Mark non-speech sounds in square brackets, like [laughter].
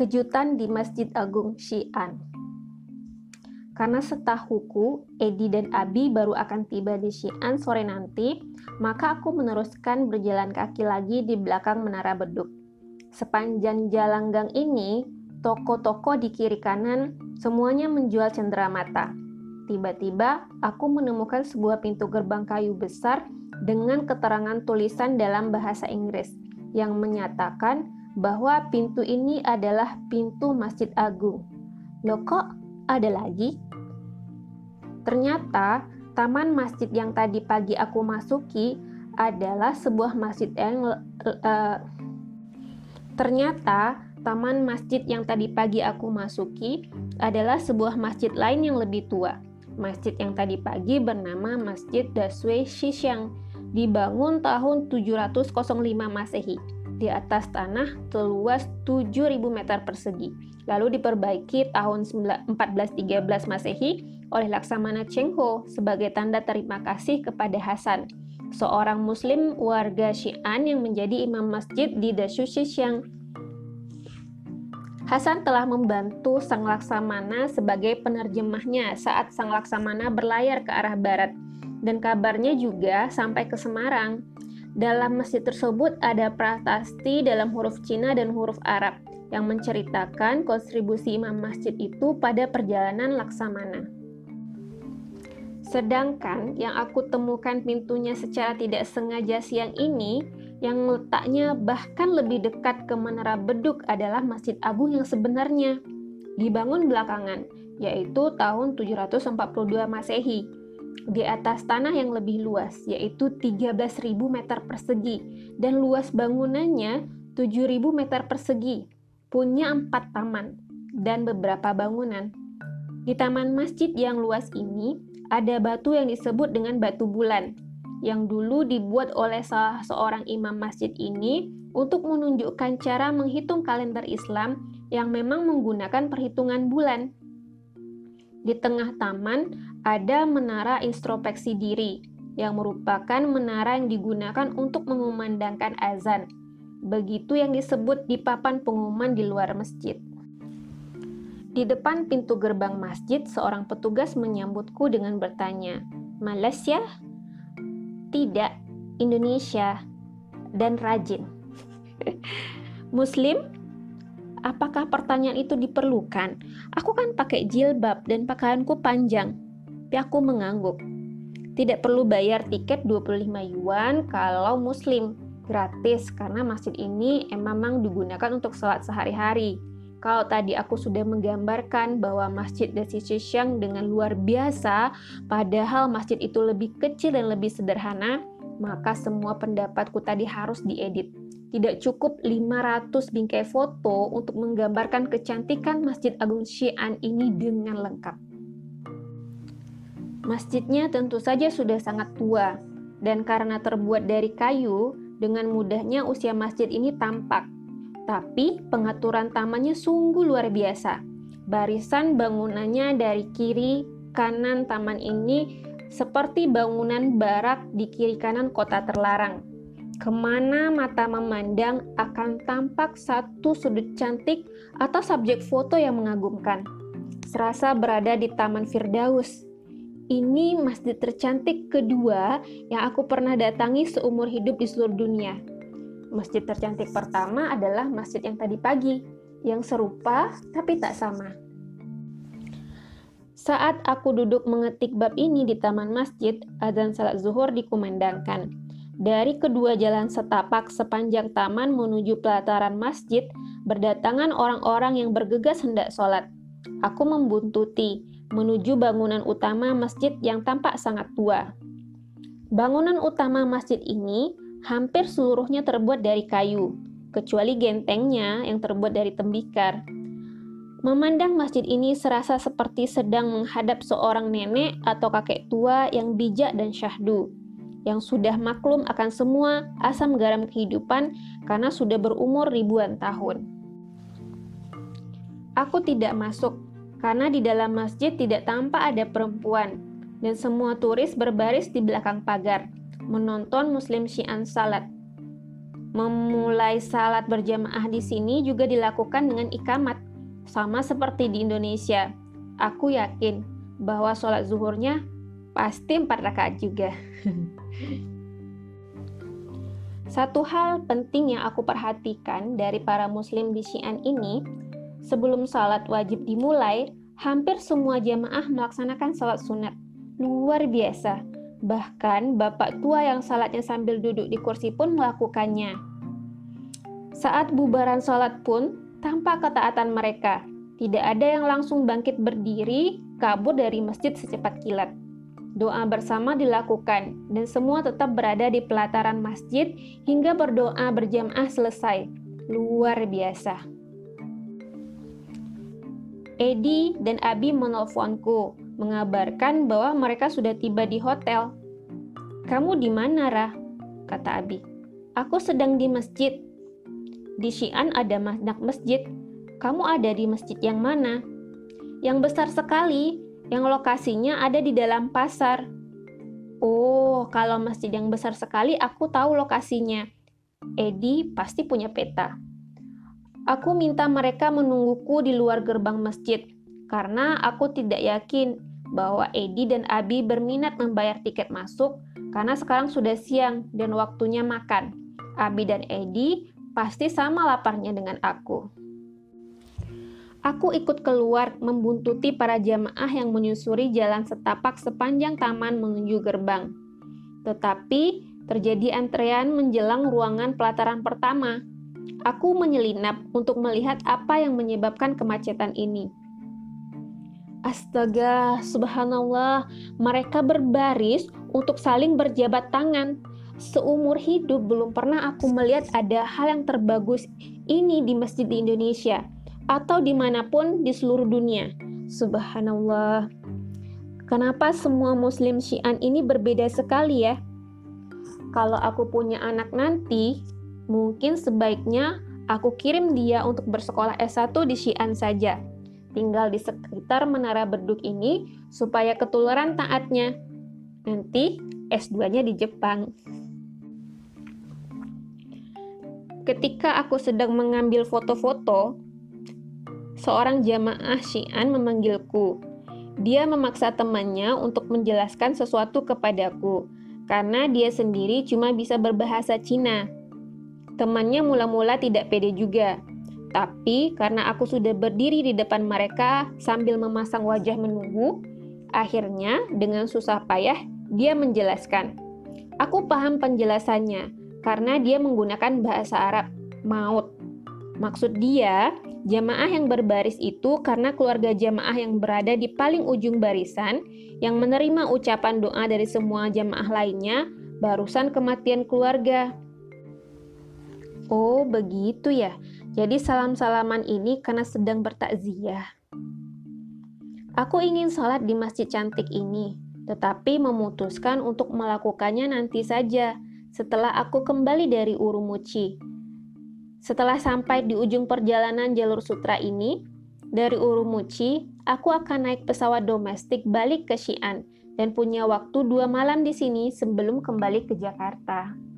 Kejutan di Masjid Agung Xi'an. Karena setahuku, Edi dan Abi baru akan tiba di Xi'an sore nanti, maka aku meneruskan berjalan kaki lagi di belakang Menara Beduk. Sepanjang jalan gang ini, toko-toko di kiri kanan semuanya menjual cenderamata. Tiba-tiba, aku menemukan sebuah pintu gerbang kayu besar dengan keterangan tulisan dalam bahasa Inggris yang menyatakan bahwa pintu ini adalah pintu Masjid Agung. Loh kok ada lagi? Ternyata taman masjid yang tadi pagi aku masuki adalah sebuah masjid yang uh, ternyata taman masjid yang tadi pagi aku masuki adalah sebuah masjid lain yang lebih tua. Masjid yang tadi pagi bernama Masjid Daswe Shishang, dibangun tahun 705 Masehi di atas tanah seluas 7.000 meter persegi. Lalu diperbaiki tahun 1413 Masehi oleh Laksamana Cheng Ho sebagai tanda terima kasih kepada Hasan, seorang muslim warga Xi'an yang menjadi imam masjid di Dashu Xishiang. Hasan telah membantu Sang Laksamana sebagai penerjemahnya saat Sang Laksamana berlayar ke arah barat dan kabarnya juga sampai ke Semarang. Dalam masjid tersebut ada prasasti dalam huruf Cina dan huruf Arab yang menceritakan kontribusi imam masjid itu pada perjalanan Laksamana. Sedangkan yang aku temukan pintunya secara tidak sengaja siang ini, yang letaknya bahkan lebih dekat ke Menara Beduk adalah Masjid Agung yang sebenarnya. Dibangun belakangan, yaitu tahun 742 Masehi di atas tanah yang lebih luas, yaitu 13.000 meter persegi, dan luas bangunannya 7.000 meter persegi, punya empat taman dan beberapa bangunan. Di taman masjid yang luas ini, ada batu yang disebut dengan batu bulan, yang dulu dibuat oleh salah seorang imam masjid ini untuk menunjukkan cara menghitung kalender Islam yang memang menggunakan perhitungan bulan. Di tengah taman ada menara introspeksi diri, yang merupakan menara yang digunakan untuk mengumandangkan azan. Begitu yang disebut di papan pengumuman di luar masjid. Di depan pintu gerbang masjid, seorang petugas menyambutku dengan bertanya, Malaysia? Tidak, Indonesia, dan rajin. [laughs] Muslim? Apakah pertanyaan itu diperlukan? Aku kan pakai jilbab dan pakaianku panjang. Tapi aku mengangguk. Tidak perlu bayar tiket 25 yuan kalau muslim. Gratis karena masjid ini memang digunakan untuk sholat sehari-hari. Kalau tadi aku sudah menggambarkan bahwa masjid Desi Shishang dengan luar biasa, padahal masjid itu lebih kecil dan lebih sederhana, maka semua pendapatku tadi harus diedit tidak cukup 500 bingkai foto untuk menggambarkan kecantikan Masjid Agung Xi'an ini dengan lengkap. Masjidnya tentu saja sudah sangat tua, dan karena terbuat dari kayu, dengan mudahnya usia masjid ini tampak. Tapi pengaturan tamannya sungguh luar biasa. Barisan bangunannya dari kiri kanan taman ini seperti bangunan barak di kiri kanan kota terlarang Ke mana mata memandang akan tampak satu sudut cantik atau subjek foto yang mengagumkan. Serasa berada di Taman Firdaus. Ini masjid tercantik kedua yang aku pernah datangi seumur hidup di seluruh dunia. Masjid tercantik pertama adalah masjid yang tadi pagi, yang serupa tapi tak sama. Saat aku duduk mengetik bab ini di taman masjid, azan salat zuhur dikumandangkan. Dari kedua jalan setapak sepanjang taman menuju pelataran masjid, berdatangan orang-orang yang bergegas hendak sholat. Aku membuntuti menuju bangunan utama masjid yang tampak sangat tua. Bangunan utama masjid ini hampir seluruhnya terbuat dari kayu, kecuali gentengnya yang terbuat dari tembikar. Memandang masjid ini serasa seperti sedang menghadap seorang nenek atau kakek tua yang bijak dan syahdu yang sudah maklum akan semua asam garam kehidupan karena sudah berumur ribuan tahun. Aku tidak masuk karena di dalam masjid tidak tampak ada perempuan dan semua turis berbaris di belakang pagar menonton muslim syian salat. Memulai salat berjamaah di sini juga dilakukan dengan ikamat, sama seperti di Indonesia. Aku yakin bahwa sholat zuhurnya pasti empat rakaat juga. [laughs] Satu hal penting yang aku perhatikan dari para muslim di Xi'an ini, sebelum salat wajib dimulai, hampir semua jamaah melaksanakan salat sunat. Luar biasa. Bahkan bapak tua yang salatnya sambil duduk di kursi pun melakukannya. Saat bubaran salat pun, tanpa ketaatan mereka, tidak ada yang langsung bangkit berdiri, kabur dari masjid secepat kilat. Doa bersama dilakukan, dan semua tetap berada di pelataran masjid hingga berdoa berjamaah selesai. Luar biasa. Edi dan Abi menelponku, mengabarkan bahwa mereka sudah tiba di hotel. Kamu di mana, Rah? Kata Abi. Aku sedang di masjid. Di Xi'an ada banyak masjid. Kamu ada di masjid yang mana? Yang besar sekali, yang lokasinya ada di dalam pasar. Oh, kalau masjid yang besar sekali, aku tahu lokasinya. Edi pasti punya peta. Aku minta mereka menungguku di luar gerbang masjid karena aku tidak yakin bahwa Edi dan Abi berminat membayar tiket masuk karena sekarang sudah siang dan waktunya makan. Abi dan Edi pasti sama laparnya dengan aku. Aku ikut keluar membuntuti para jamaah yang menyusuri jalan setapak sepanjang taman menuju gerbang. Tetapi terjadi antrean menjelang ruangan pelataran pertama. Aku menyelinap untuk melihat apa yang menyebabkan kemacetan ini. Astaga, subhanallah, mereka berbaris untuk saling berjabat tangan. Seumur hidup belum pernah aku melihat ada hal yang terbagus ini di masjid di Indonesia atau di mana pun di seluruh dunia. Subhanallah. Kenapa semua muslim syian ini berbeda sekali ya? Kalau aku punya anak nanti, mungkin sebaiknya aku kirim dia untuk bersekolah S1 di syian saja tinggal di sekitar menara beduk ini supaya ketularan taatnya. Nanti S2-nya di Jepang. Ketika aku sedang mengambil foto-foto, seorang jamaah Syian memanggilku. Dia memaksa temannya untuk menjelaskan sesuatu kepadaku, karena dia sendiri cuma bisa berbahasa Cina. Temannya mula-mula tidak pede juga, tapi karena aku sudah berdiri di depan mereka sambil memasang wajah menunggu, akhirnya dengan susah payah dia menjelaskan. Aku paham penjelasannya karena dia menggunakan bahasa Arab, maut. Maksud dia, jamaah yang berbaris itu karena keluarga jamaah yang berada di paling ujung barisan yang menerima ucapan doa dari semua jamaah lainnya barusan kematian keluarga. Oh, begitu ya. Jadi salam-salaman ini karena sedang bertakziah. Aku ingin sholat di masjid cantik ini, tetapi memutuskan untuk melakukannya nanti saja setelah aku kembali dari Urumuchi. Setelah sampai di ujung perjalanan jalur sutra ini, dari Urumuchi, aku akan naik pesawat domestik balik ke Xi'an dan punya waktu dua malam di sini sebelum kembali ke Jakarta.